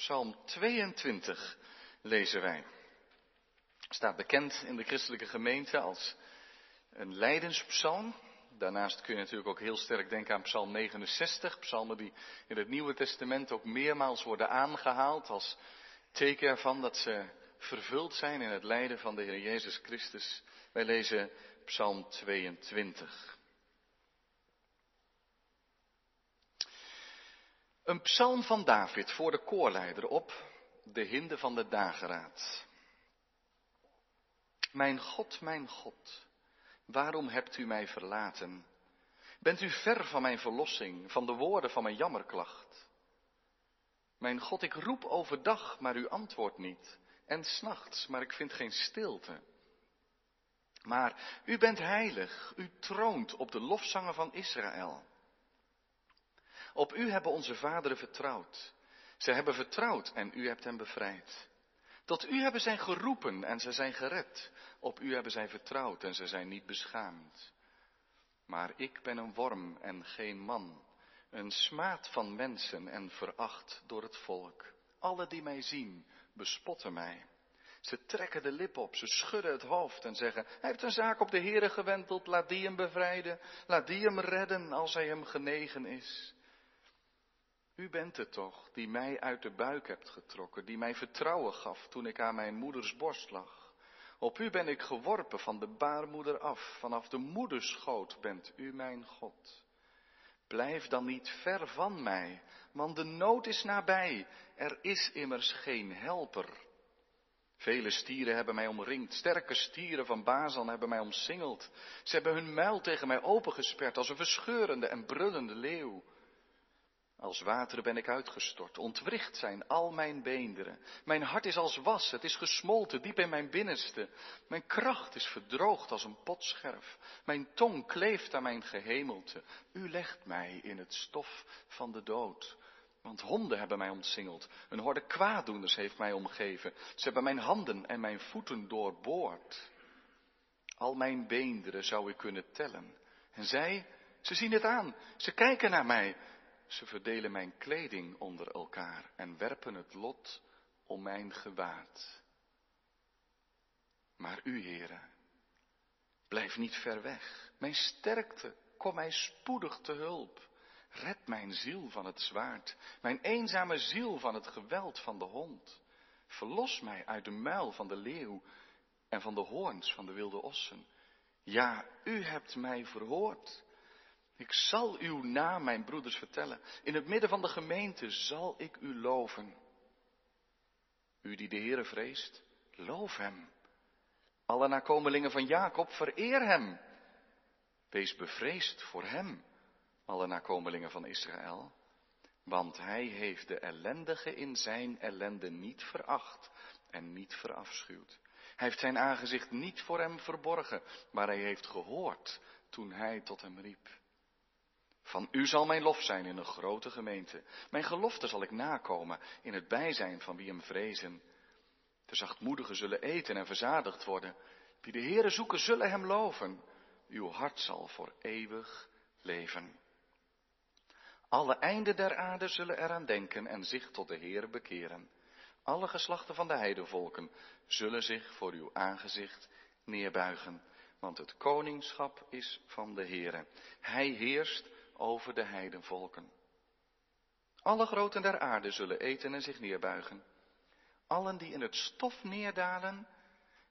Psalm 22 lezen wij. Staat bekend in de christelijke gemeente als een leidenspsalm. Daarnaast kun je natuurlijk ook heel sterk denken aan Psalm 69, psalmen die in het Nieuwe Testament ook meermaals worden aangehaald als teken ervan dat ze vervuld zijn in het lijden van de Heer Jezus Christus. Wij lezen Psalm 22. Een psalm van David voor de koorleider op de hinde van de dageraad. Mijn God, mijn God, waarom hebt u mij verlaten? Bent u ver van mijn verlossing, van de woorden van mijn jammerklacht? Mijn God, ik roep overdag, maar u antwoordt niet, en s'nachts, maar ik vind geen stilte. Maar u bent heilig, u troont op de lofzangen van Israël. Op u hebben onze vaderen vertrouwd. Ze hebben vertrouwd en u hebt hen bevrijd. Tot u hebben zij geroepen en ze zijn gered. Op u hebben zij vertrouwd en ze zijn niet beschaamd. Maar ik ben een worm en geen man, een smaad van mensen en veracht door het volk. Alle die mij zien, bespotten mij. Ze trekken de lip op, ze schudden het hoofd en zeggen, hij heeft een zaak op de Heere gewenteld, laat die hem bevrijden, laat die hem redden als hij hem genegen is. U bent het toch die mij uit de buik hebt getrokken, die mij vertrouwen gaf toen ik aan mijn moeders borst lag. Op u ben ik geworpen van de baarmoeder af, vanaf de moederschoot bent u mijn God. Blijf dan niet ver van mij, want de nood is nabij, er is immers geen helper. Vele stieren hebben mij omringd, sterke stieren van Bazan hebben mij omsingeld. Ze hebben hun muil tegen mij opengesperd als een verscheurende en brullende leeuw. Als water ben ik uitgestort, ontwricht zijn al mijn beenderen. Mijn hart is als was, het is gesmolten diep in mijn binnenste. Mijn kracht is verdroogd als een potscherf. Mijn tong kleeft aan mijn gehemelte. U legt mij in het stof van de dood. Want honden hebben mij omsingeld. Een horde kwaaddoeners heeft mij omgeven. Ze hebben mijn handen en mijn voeten doorboord. Al mijn beenderen zou ik kunnen tellen. En zij, ze zien het aan. Ze kijken naar mij. Ze verdelen mijn kleding onder elkaar en werpen het lot om mijn gewaad. Maar u, heren, blijf niet ver weg. Mijn sterkte, kom mij spoedig te hulp. Red mijn ziel van het zwaard, mijn eenzame ziel van het geweld van de hond. Verlos mij uit de muil van de leeuw en van de hoorns van de wilde ossen. Ja, u hebt mij verhoord. Ik zal uw naam, mijn broeders, vertellen. In het midden van de gemeente zal ik u loven. U die de Heere vreest, loof hem. Alle nakomelingen van Jacob, vereer hem. Wees bevreesd voor hem, alle nakomelingen van Israël. Want hij heeft de ellendige in zijn ellende niet veracht en niet verafschuwd. Hij heeft zijn aangezicht niet voor hem verborgen, maar hij heeft gehoord toen hij tot hem riep. Van u zal mijn lof zijn in een grote gemeente. Mijn gelofte zal ik nakomen in het bijzijn van wie hem vrezen. De zachtmoedigen zullen eten en verzadigd worden. Wie de Heere zoeken, zullen hem loven. Uw hart zal voor eeuwig leven. Alle einden der aarde zullen eraan denken en zich tot de Heere bekeren. Alle geslachten van de heidevolken zullen zich voor uw aangezicht neerbuigen. Want het koningschap is van de Heere. Hij heerst over de heidenvolken. Alle groten der aarde zullen eten en zich neerbuigen. Allen die in het stof neerdalen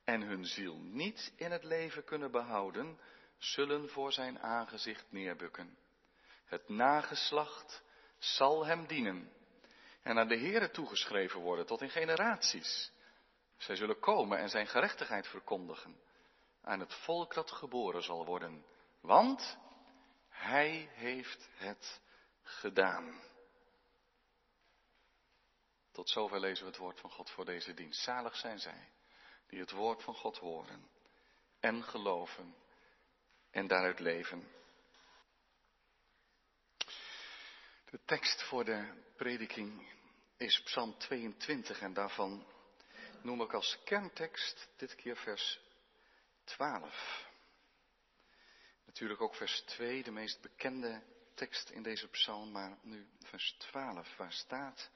en hun ziel niet in het leven kunnen behouden, zullen voor zijn aangezicht neerbukken. Het nageslacht zal hem dienen en aan de Heere toegeschreven worden tot in generaties. Zij zullen komen en zijn gerechtigheid verkondigen aan het volk dat geboren zal worden. Want hij heeft het gedaan. Tot zover lezen we het woord van God voor deze dienst. Zalig zijn zij die het woord van God horen en geloven en daaruit leven. De tekst voor de prediking is Psalm 22 en daarvan noem ik als kerntekst dit keer vers 12. Natuurlijk ook vers 2, de meest bekende tekst in deze psalm, maar nu vers 12, waar staat,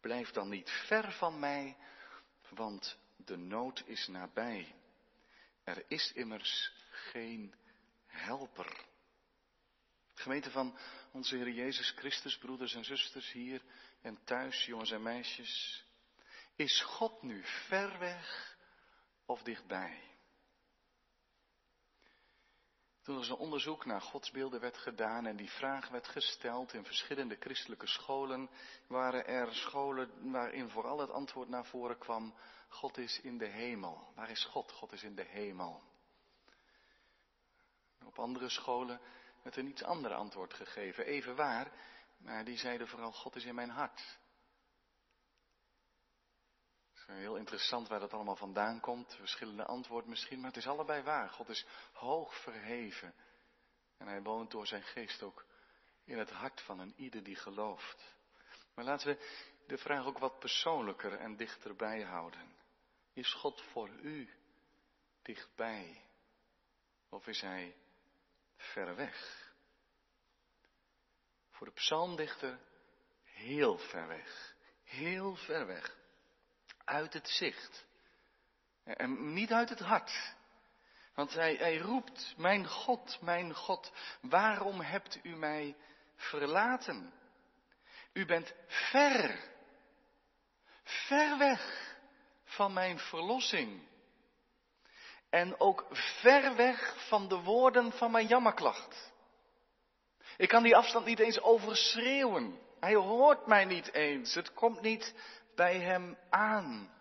Blijf dan niet ver van mij, want de nood is nabij. Er is immers geen helper. Gemeente van onze Heer Jezus Christus, broeders en zusters hier en thuis, jongens en meisjes. Is God nu ver weg of dichtbij? Toen er een onderzoek naar godsbeelden werd gedaan en die vraag werd gesteld in verschillende christelijke scholen, waren er scholen waarin vooral het antwoord naar voren kwam, God is in de hemel. Waar is God? God is in de hemel. Op andere scholen werd een iets ander antwoord gegeven, even waar, maar die zeiden vooral God is in mijn hart. Heel interessant waar dat allemaal vandaan komt. Verschillende antwoorden misschien, maar het is allebei waar. God is hoog verheven. En hij woont door zijn geest ook in het hart van een ieder die gelooft. Maar laten we de vraag ook wat persoonlijker en dichterbij houden. Is God voor u dichtbij? Of is hij ver weg? Voor de psalmdichter heel ver weg. Heel ver weg uit het zicht. En niet uit het hart. Want hij, hij roept, mijn God, mijn God, waarom hebt u mij verlaten? U bent ver, ver weg van mijn verlossing. En ook ver weg van de woorden van mijn jammerklacht. Ik kan die afstand niet eens overschreeuwen. Hij hoort mij niet eens. Het komt niet bij hem aan.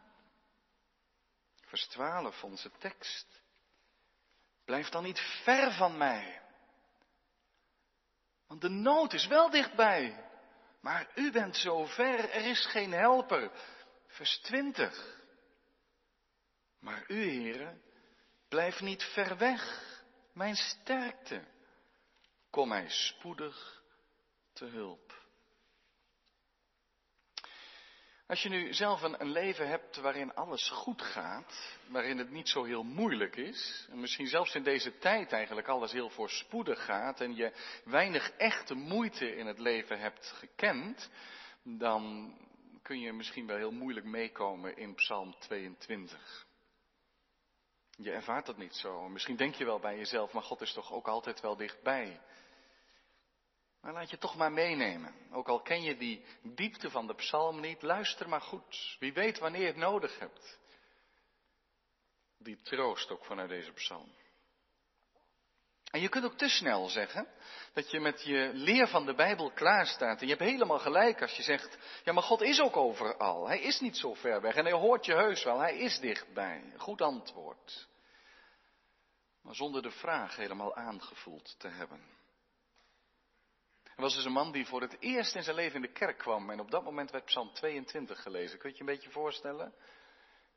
Vers 12, onze tekst. Blijf dan niet ver van mij. Want de nood is wel dichtbij. Maar u bent zo ver, er is geen helper. Vers 20. Maar u, heren, blijf niet ver weg. Mijn sterkte. Kom mij spoedig te hulp. Als je nu zelf een, leven hebt waarin alles goed gaat, waarin het niet zo heel moeilijk is, en misschien zelfs in deze tijd eigenlijk alles heel voorspoedig gaat en je weinig echte moeite in het leven hebt gekend, dan kun je misschien wel heel moeilijk meekomen in Psalm 22. Je ervaart dat niet zo. Misschien denk je wel bij jezelf, maar God is toch ook altijd wel dichtbij. Maar laat je toch maar meenemen. Ook al ken je die diepte van de psalm niet, luister maar goed. Wie weet wanneer je het nodig hebt. Die troost ook vanuit deze psalm. En je kunt ook te snel zeggen dat je met je leer van de Bijbel klaar staat. En je hebt helemaal gelijk als je zegt, ja maar God is ook overal. Hij is niet zo ver weg en hij hoort je heus wel. Hij is dichtbij. Goed antwoord. Maar zonder de vraag helemaal aangevoeld te hebben. Er was dus een man die voor het eerst in zijn leven in de kerk kwam. En op dat moment werd Psalm 22 gelezen. Kun je je een beetje voorstellen?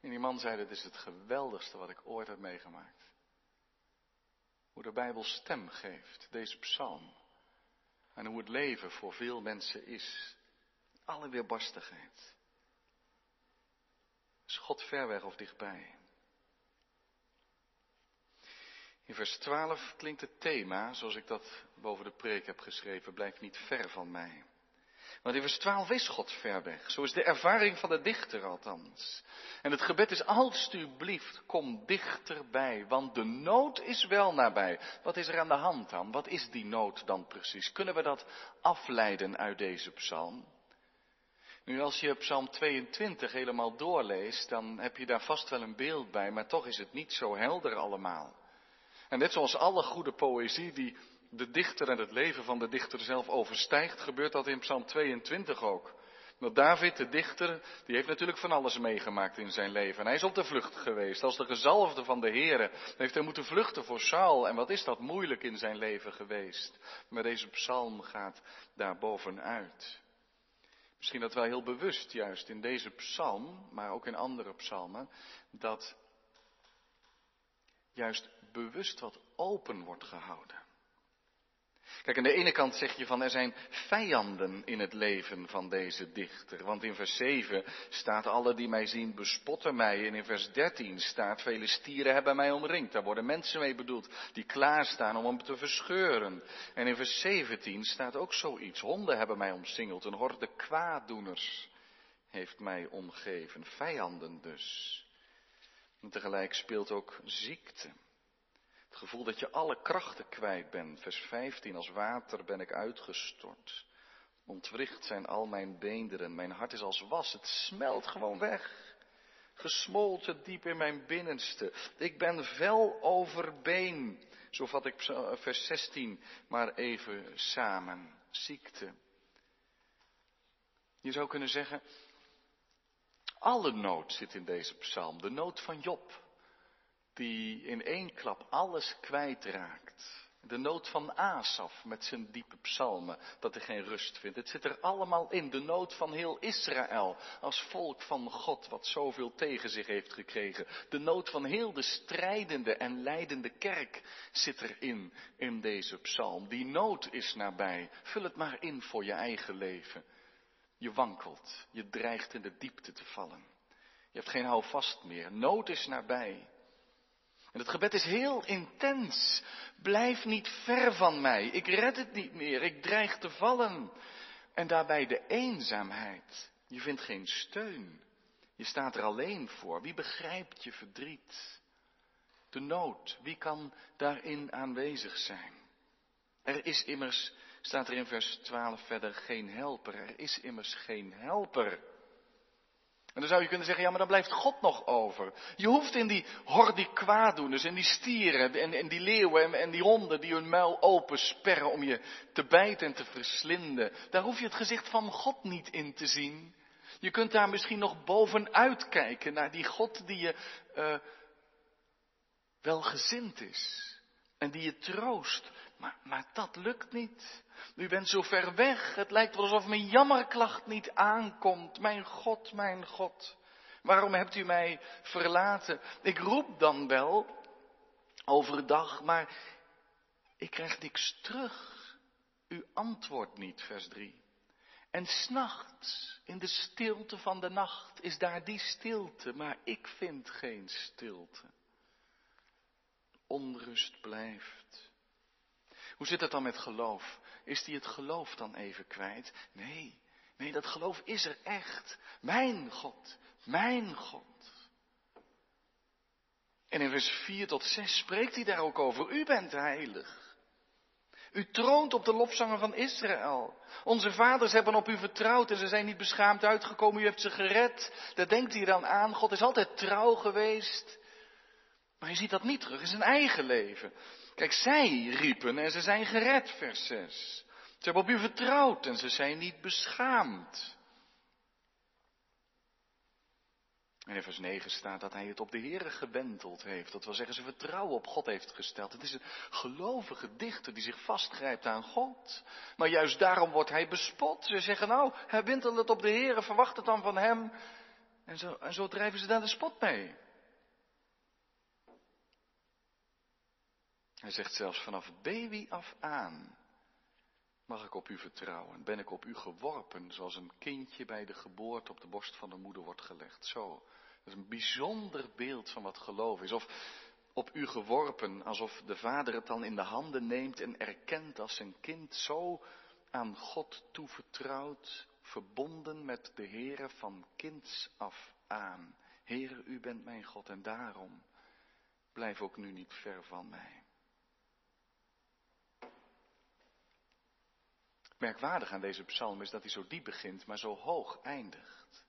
En die man zei, dit is het geweldigste wat ik ooit heb meegemaakt. Hoe de Bijbel stem geeft, deze psalm. En hoe het leven voor veel mensen is. Alle weerbarstigheid. Is God ver weg of dichtbij? In vers 12 klinkt het thema, zoals ik dat boven de preek heb geschreven, blijf niet ver van mij. Want in vers 12 is God ver weg. Zo is de ervaring van de dichter althans. En het gebed is alstublieft, kom dichterbij, want de nood is wel nabij. Wat is er aan de hand dan? Wat is die nood dan precies? Kunnen we dat afleiden uit deze psalm? Nu, als je psalm 22 helemaal doorleest, dan heb je daar vast wel een beeld bij, maar toch is het niet zo helder allemaal. En net zoals alle goede poëzie die de dichter en het leven van de dichter zelf overstijgt, gebeurt dat in Psalm 22 ook. Want David, de dichter, die heeft natuurlijk van alles meegemaakt in zijn leven. En hij is op de vlucht geweest. Als de gezalfde van de Heere heeft hij moeten vluchten voor Saul. En wat is dat moeilijk in zijn leven geweest. Maar deze psalm gaat daar bovenuit. Misschien dat wel heel bewust juist in deze psalm, maar ook in andere psalmen, dat juist bewust wat open wordt gehouden. Kijk, aan de ene kant zeg je van er zijn vijanden in het leven van deze dichter. Want in vers 7 staat alle die mij zien bespotten mij. En in vers 13 staat vele stieren hebben mij omringd. Daar worden mensen mee bedoeld die klaarstaan om hem te verscheuren. En in vers 17 staat ook zoiets. Honden hebben mij omsingeld, een horde kwaaddoeners heeft mij omgeven, vijanden dus. En tegelijk speelt ook ziekte. Het gevoel dat je alle krachten kwijt bent. Vers 15, als water ben ik uitgestort. Ontwricht zijn al mijn beenderen, mijn hart is als was, het smelt gewoon weg. Gesmolten diep in mijn binnenste. Ik ben vel over been. Zo vat ik vers 16 maar even samen. Ziekte. Je zou kunnen zeggen, alle nood zit in deze psalm. De nood van Job, die in één klap alles kwijtraakt. De nood van Asaf met zijn diepe psalmen, dat hij geen rust vindt. Het zit er allemaal in. De nood van heel Israël als volk van God, wat zoveel tegen zich heeft gekregen. De nood van heel de strijdende en leidende kerk zit erin, in deze psalm. Die nood is nabij. Vul het maar in voor je eigen leven. Je wankelt, je dreigt in de diepte te vallen. Je hebt geen houvast meer. Nood is nabij. En het gebed is heel intens. Blijf niet ver van mij. Ik red het niet meer. Ik dreig te vallen. En daarbij de eenzaamheid. Je vindt geen steun. Je staat er alleen voor. Wie begrijpt je verdriet? De nood. Wie kan daarin aanwezig zijn? Er is immers, staat er in vers 12 verder, geen helper. Er is immers geen helper. En dan zou je kunnen zeggen, ja, maar dan blijft God nog over. Je hoeft in die horde kwaaddoeners en die stieren en, en die leeuwen en, die honden die hun muil open sperren om je te bijten en te verslinden. Daar hoef je het gezicht van God niet in te zien. Je kunt daar misschien nog bovenuit kijken naar die God die je uh, welgezind is. En die je troost. Maar, maar dat lukt niet. U bent zo ver weg. Het lijkt wel alsof mijn jammerklacht niet aankomt. Mijn God, mijn God. Waarom hebt u mij verlaten? Ik roep dan wel overdag, maar ik krijg niks terug. U antwoordt niet, vers 3. En s'nachts, in de stilte van de nacht, is daar die stilte, maar ik vind geen stilte. Onrust blijft. Hoe zit het dan met geloof? Is die het geloof dan even kwijt? Nee, nee, dat geloof is er echt. Mijn God, mijn God. En in vers 4 tot 6 spreekt hij daar ook over. U bent heilig. U troont op de lofzangen van Israël. Onze vaders hebben op u vertrouwd en ze zijn niet beschaamd uitgekomen. U heeft ze gered. Daar denkt hij dan aan. God is altijd trouw geweest. Maar je ziet dat niet terug in zijn eigen leven. Kijk, zij riepen en ze zijn gered, vers 6. Ze hebben op u vertrouwd en ze zijn niet beschaamd. En in vers 9 staat dat hij het op de Heere gewenteld heeft. Dat wil zeggen, ze vertrouwen op God heeft gesteld. Het is een gelovige dichter die zich vastgrijpt aan God. Maar juist daarom wordt hij bespot. Ze zeggen, nou, hij wentelt het op de Heere, verwacht het dan van hem. En zo, en zo drijven ze daar de spot mee. Hij zegt zelfs vanaf baby af aan mag ik op u vertrouwen. Ben ik op u geworpen, zoals een kindje bij de geboorte op de borst van de moeder wordt gelegd. Zo. Dat is een bijzonder beeld van wat geloof is. Of op u geworpen, alsof de vader het dan in de handen neemt en erkent als zijn kind zo aan God toevertrouwd, verbonden met de Heere van kinds af aan. Heere, u bent mijn God en daarom blijf ook nu niet ver van mij. Merkwaardig aan deze psalm is dat hij zo diep begint, maar zo hoog eindigt.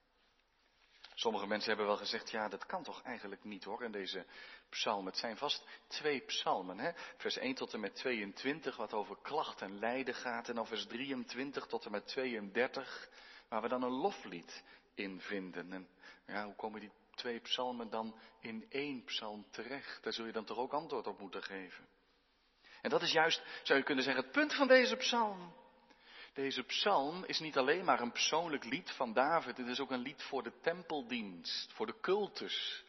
Sommige mensen hebben wel gezegd, ja, dat kan toch eigenlijk niet hoor, in deze psalm. Het zijn vast twee psalmen, hè? vers 1 tot en met 22, wat over klacht en lijden gaat, en dan vers 23 tot en met 32, waar we dan een loflied in vinden. En ja, hoe komen die twee psalmen dan in één psalm terecht? Daar zul je dan toch ook antwoord op moeten geven. En dat is juist, zou je kunnen zeggen, het punt van deze psalm. Deze psalm is niet alleen maar een persoonlijk lied van David, het is ook een lied voor de tempeldienst, voor de cultus,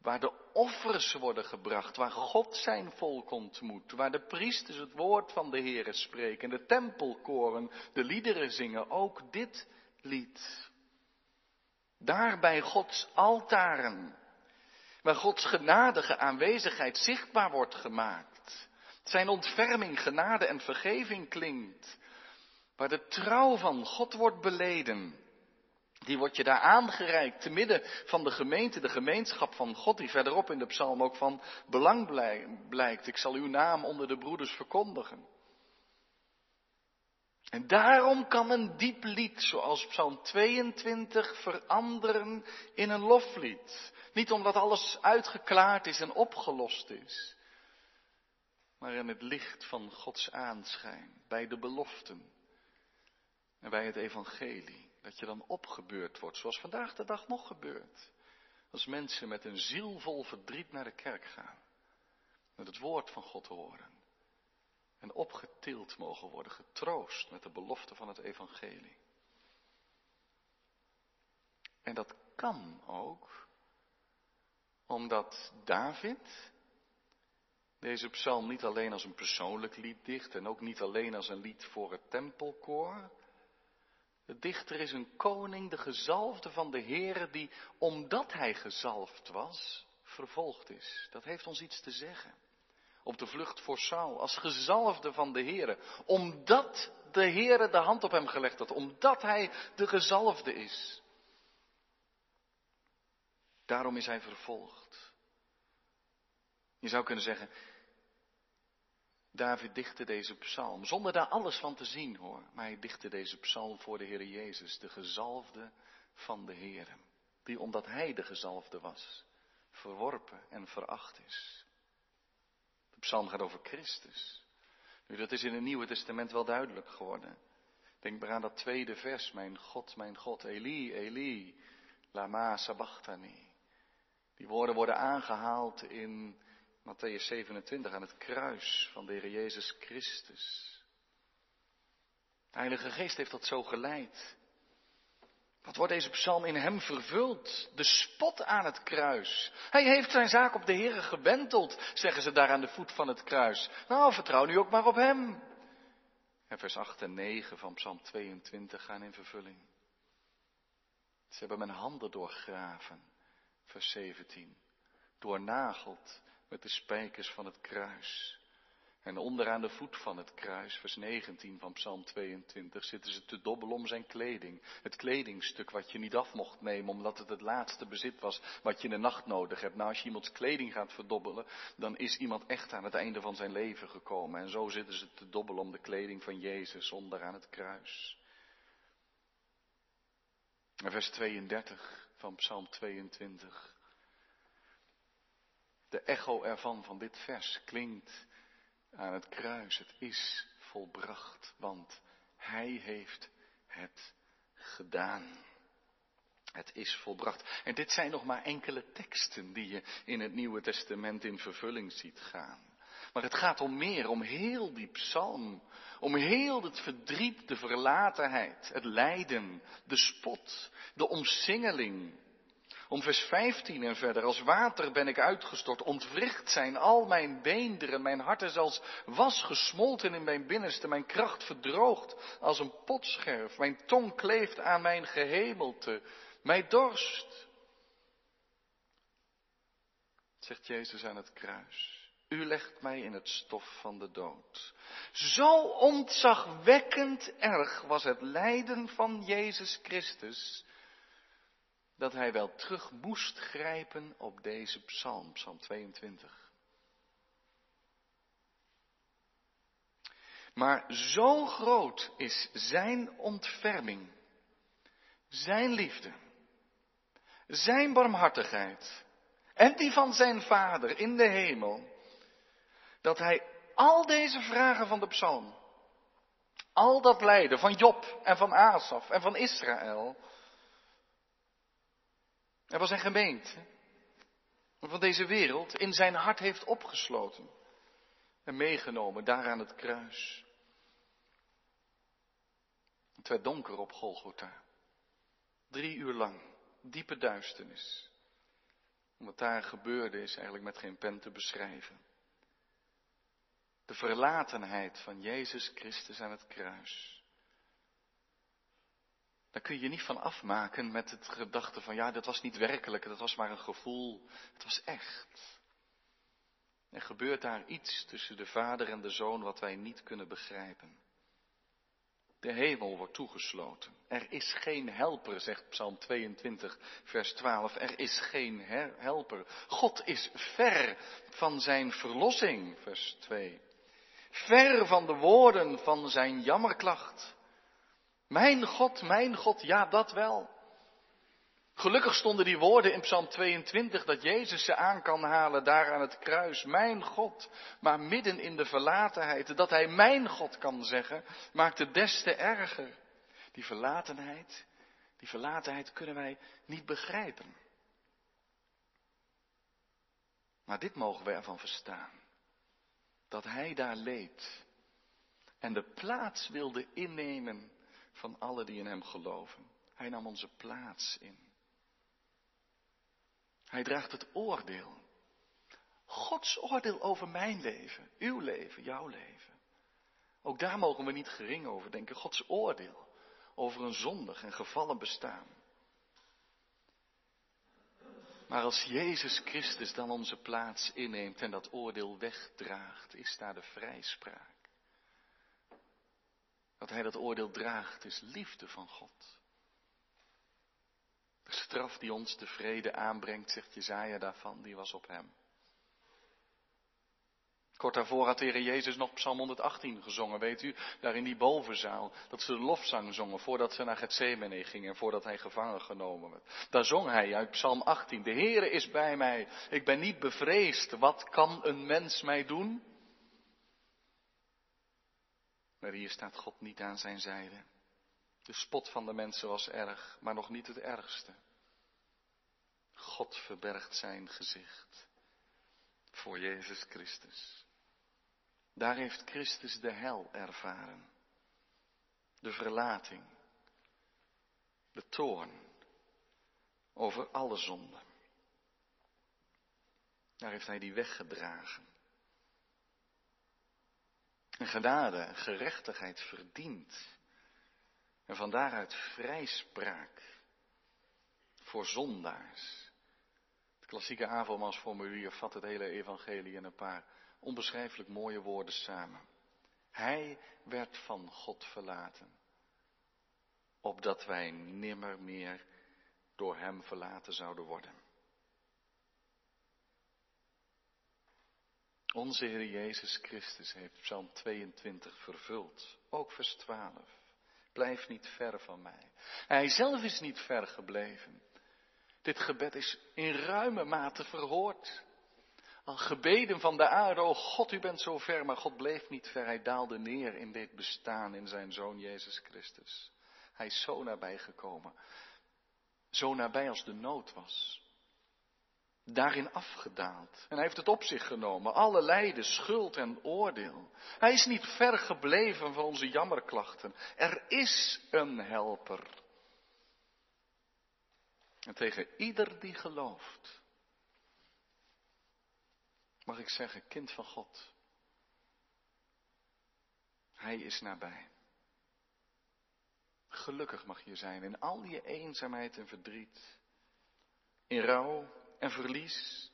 waar de offers worden gebracht, waar God zijn volk ontmoet, waar de priesters het woord van de Heere spreken, de tempelkoren de liederen zingen, ook dit lied. Daar bij Gods altaren, waar Gods genadige aanwezigheid zichtbaar wordt gemaakt, zijn ontferming, genade en vergeving klinkt, waar de trouw van God wordt beleden. Die wordt je daar aangereikt, te midden van de gemeente, de gemeenschap van God, die verderop in de psalm ook van belang blijkt. Ik zal uw naam onder de broeders verkondigen. En daarom kan een diep lied zoals Psalm 22 veranderen in een loflied. Niet omdat alles uitgeklaard is en opgelost is, maar in het licht van Gods aanschijn, bij de beloften en bij het evangelie. Dat je dan opgebeurd wordt, zoals vandaag de dag nog gebeurt. Als mensen met een zielvol verdriet naar de kerk gaan, met het woord van God horen en opgetild mogen worden, getroost met de belofte van het evangelie. En dat kan ook omdat David deze psalm niet alleen als een persoonlijk lied dicht en ook niet alleen als een lied voor het tempelkoor. De dichter is een koning, de gezalfde van de Heere, die omdat hij gezalfd was, vervolgd is. Dat heeft ons iets te zeggen op de vlucht voor Saul, als gezalfde van de Heere. Omdat de Heere de hand op hem gelegd had, omdat hij de gezalfde is. Daarom is hij vervolgd. Je zou kunnen zeggen, David dichtte deze psalm, zonder daar alles van te zien hoor, maar hij dichtte deze psalm voor de Heer Jezus, de gezalfde van de Heer, die omdat hij de gezalfde was, verworpen en veracht is psalm gaat over Christus. Nu, dat is in het Nieuwe Testament wel duidelijk geworden. Denk maar aan dat tweede vers. Mijn God, mijn God, Eli, Eli, lama sabachthani. Die woorden worden aangehaald in Matthäus 27 aan het kruis van de Heer Jezus Christus. De Heilige Geest heeft dat zo geleid. Wat wordt deze psalm in hem vervuld? De spot aan het kruis. Hij heeft zijn zaak op de Heere gewenteld, zeggen ze daar aan de voet van het kruis. Nou, vertrouw nu ook maar op hem. En vers 8 en 9 van psalm 22 gaan in vervulling. Ze hebben mijn handen doorgraven, vers 17. Doornageld met de spijkers van het kruis. En onderaan de voet van het kruis, vers 19 van Psalm 22, zitten ze te dobbelen om zijn kleding. Het kledingstuk wat je niet af mocht nemen, omdat het het laatste bezit was wat je in de nacht nodig hebt. Nou, als je iemands kleding gaat verdobbelen, dan is iemand echt aan het einde van zijn leven gekomen. En zo zitten ze te dobbelen om de kleding van Jezus onderaan het kruis. Vers 32 van Psalm 22. De echo ervan, van dit vers, klinkt aan het kruis. Het is volbracht, want Hij heeft het gedaan. Het is volbracht. En dit zijn nog maar enkele teksten die je in het Nieuwe Testament in vervulling ziet gaan. Maar het gaat om meer, om heel die psalm, om heel het verdriet, de verlatenheid, het lijden, de spot, de omsingeling, om vers 15 en verder. Als water ben ik uitgestort, ontwricht zijn al mijn beenderen, mijn hart is als was gesmolten in mijn binnenste, mijn kracht verdroogd als een potscherf, mijn tong kleeft aan mijn gehemelte, mij dorst. Zegt Jezus aan het kruis. U legt mij in het stof van de dood. Zo ontzagwekkend erg was het lijden van Jezus Christus dat hij wel terug moest grijpen op deze psalm, psalm 22. Maar zo groot is zijn ontferming, zijn liefde, zijn barmhartigheid en die van zijn vader in de hemel, dat hij al deze vragen van de psalm, al dat lijden van Job en van Asaf en van Israël, er was een gemeente van deze wereld in zijn hart heeft opgesloten en meegenomen daar aan het kruis. Het werd donker op Golgotha. Drie uur lang, diepe duisternis. Wat daar gebeurde is eigenlijk met geen pen te beschrijven. De verlatenheid van Jezus Christus aan het kruis. Daar kun je je niet van afmaken met het gedachte van ja, dat was niet werkelijk, dat was maar een gevoel. Het was echt. Er gebeurt daar iets tussen de vader en de zoon wat wij niet kunnen begrijpen. De hemel wordt toegesloten. Er is geen helper, zegt Psalm 22, vers 12. Er is geen helper. God is ver van zijn verlossing, vers 2. Ver van de woorden van zijn jammerklacht. Mijn God, mijn God, ja dat wel. Gelukkig stonden die woorden in Psalm 22 dat Jezus ze aan kan halen daar aan het kruis. Mijn God. Maar midden in de verlatenheid, dat hij mijn God kan zeggen, maakt het des te erger. Die verlatenheid, die verlatenheid kunnen wij niet begrijpen. Maar dit mogen we ervan verstaan. Dat hij daar leed en de plaats wilde innemen van alle die in hem geloven. Hij nam onze plaats in. Hij draagt het oordeel. Gods oordeel over mijn leven, uw leven, jouw leven. Ook daar mogen we niet gering over denken. Gods oordeel over een zondig en gevallen bestaan. Maar als Jezus Christus dan onze plaats inneemt en dat oordeel wegdraagt, is daar de vrijspraak. Dat Hij dat oordeel draagt, is liefde van God. De straf die ons de vrede aanbrengt, zegt Jezaja daarvan, die was op hem. Kort daarvoor had de Heer Jezus nog Psalm 118 gezongen, weet u, daar in die bovenzaal, dat ze de lofzang zongen voordat ze naar Gethsemane gingen en voordat hij gevangen genomen werd. Daar zong hij uit Psalm 18, de Heere is bij mij, ik ben niet bevreesd, wat kan een mens mij doen? Maar hier staat God niet aan zijn zijde. De spot van de mensen was erg, maar nog niet het ergste. God verbergt zijn gezicht voor Jezus Christus. Daar heeft Christus de hel ervaren, de verlating, de toorn over alle zonden. Daar heeft hij die weggedragen. En genade en gerechtigheid verdient. En van daaruit vrijspraak voor zondaars. Het klassieke avondmaalsformulier vat het hele evangelie in een paar onbeschrijfelijk mooie woorden samen. Hij werd van God verlaten, opdat wij nimmer meer door Hem verlaten zouden worden. Onze Heer Jezus Christus heeft Psalm 22 vervuld, ook vers 12. Blijf niet ver van mij. Hij zelf is niet ver gebleven. Dit gebed is in ruime mate verhoord. Al gebeden van de aarde, o God, u bent zo ver, maar God bleef niet ver. Hij daalde neer in dit bestaan in zijn Zoon Jezus Christus. Hij is zo nabij gekomen. Zo nabij als de nood was daarin afgedaald. En hij heeft het op zich genomen, alle lijden, schuld en oordeel. Hij is niet ver gebleven van onze jammerklachten. Er is een helper. En tegen ieder die gelooft, mag ik zeggen, kind van God. Hij is nabij. Gelukkig mag je zijn in al je eenzaamheid en verdriet. In rouw, en verlies,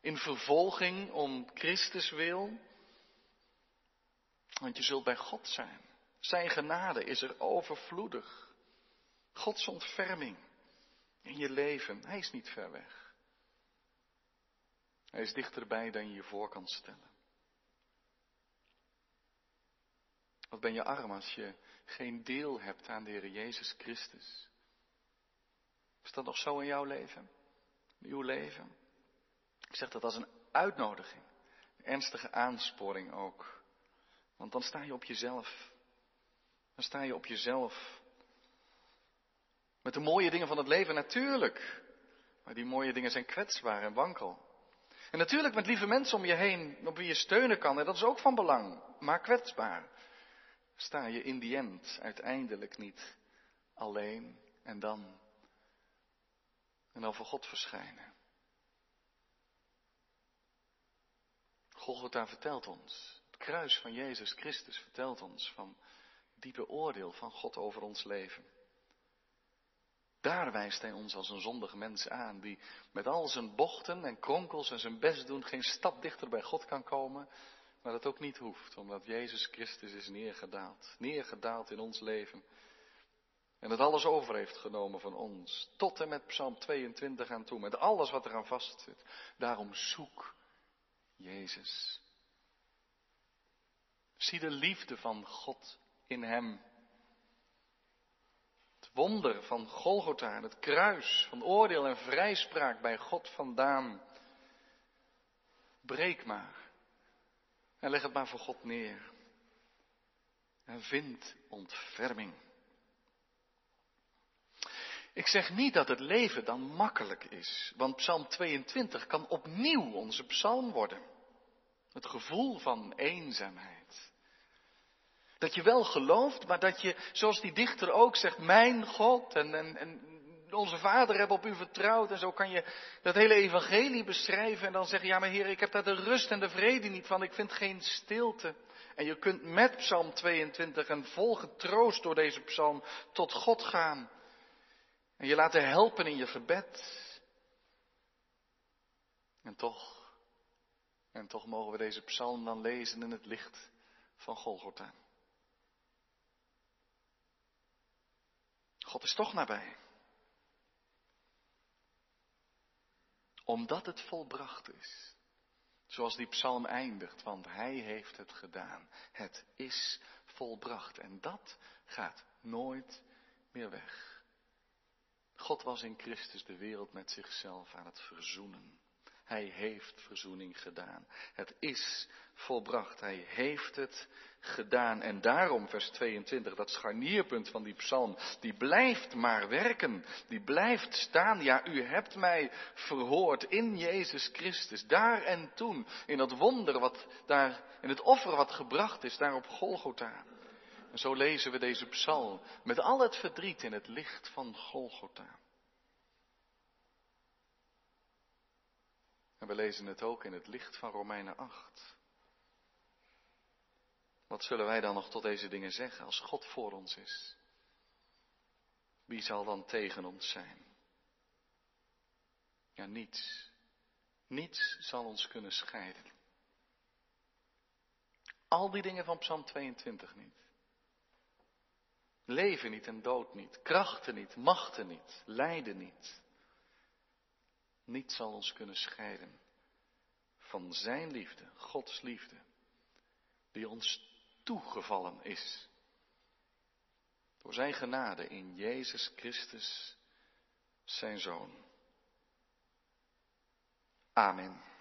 in vervolging om Christus wil. Want je zult bij God zijn. Zijn genade is er overvloedig. Gods ontferming in je leven, hij is niet ver weg. Hij is dichterbij dan je je voor kan stellen. Wat ben je arm als je geen deel hebt aan de Heer Jezus Christus? Is dat nog zo in jouw leven? Uw leven. Ik zeg dat als een uitnodiging, een ernstige aansporing ook. Want dan sta je op jezelf. Dan sta je op jezelf. Met de mooie dingen van het leven natuurlijk. Maar die mooie dingen zijn kwetsbaar en wankel. En natuurlijk met lieve mensen om je heen, op wie je steunen kan. En dat is ook van belang. Maar kwetsbaar. Sta je in die end uiteindelijk niet alleen en dan en dan voor God verschijnen. Golgotha vertelt ons, het kruis van Jezus Christus vertelt ons van diepe oordeel van God over ons leven. Daar wijst hij ons als een zondig mens aan, die met al zijn bochten en kronkels en zijn best doen geen stap dichter bij God kan komen, maar dat ook niet hoeft, omdat Jezus Christus is neergedaald. Neergedaald in ons leven. En het alles over heeft genomen van ons. Tot en met Psalm 22 aan toe. Met alles wat eraan vastzit. Daarom zoek Jezus. Zie de liefde van God in Hem. Het wonder van Golgotha, het kruis van oordeel en vrijspraak bij God vandaan. Breek maar. En leg het maar voor God neer. En vind ontferming. Ik zeg niet dat het leven dan makkelijk is, want Psalm 22 kan opnieuw onze psalm worden. Het gevoel van eenzaamheid. Dat je wel gelooft, maar dat je, zoals die dichter ook zegt, mijn God en, en, en onze vader hebben op u vertrouwd. En zo kan je dat hele evangelie beschrijven en dan zeggen, ja maar heer, ik heb daar de rust en de vrede niet van, ik vind geen stilte. En je kunt met Psalm 22 en vol getroost door deze psalm tot God gaan. En je laten helpen in je gebed. En toch, en toch mogen we deze psalm dan lezen in het licht van Golgotha. God is toch nabij. Omdat het volbracht is. Zoals die psalm eindigt, want hij heeft het gedaan. Het is volbracht en dat gaat nooit meer weg. God was in Christus de wereld met zichzelf aan het verzoenen. Hij heeft verzoening gedaan. Het is volbracht. Hij heeft het gedaan. En daarom, vers 22, dat scharnierpunt van die psalm, die blijft maar werken. Die blijft staan. Ja, u hebt mij verhoord in Jezus Christus. Daar en toen. In dat wonder wat daar, in het offer wat gebracht is, daar op Golgotha. En zo lezen we deze psalm met al het verdriet in het licht van Golgotha. En we lezen het ook in het licht van Romeinen 8. Wat zullen wij dan nog tot deze dingen zeggen als God voor ons is? Wie zal dan tegen ons zijn? Ja, niets. Niets zal ons kunnen scheiden. Al die dingen van Psalm 22 niet. Leven niet en dood niet. Krachten niet, machten niet, lijden niet. Niets zal ons kunnen scheiden van Zijn liefde, Gods liefde, die ons toegevallen is. Door Zijn genade in Jezus Christus, Zijn Zoon. Amen.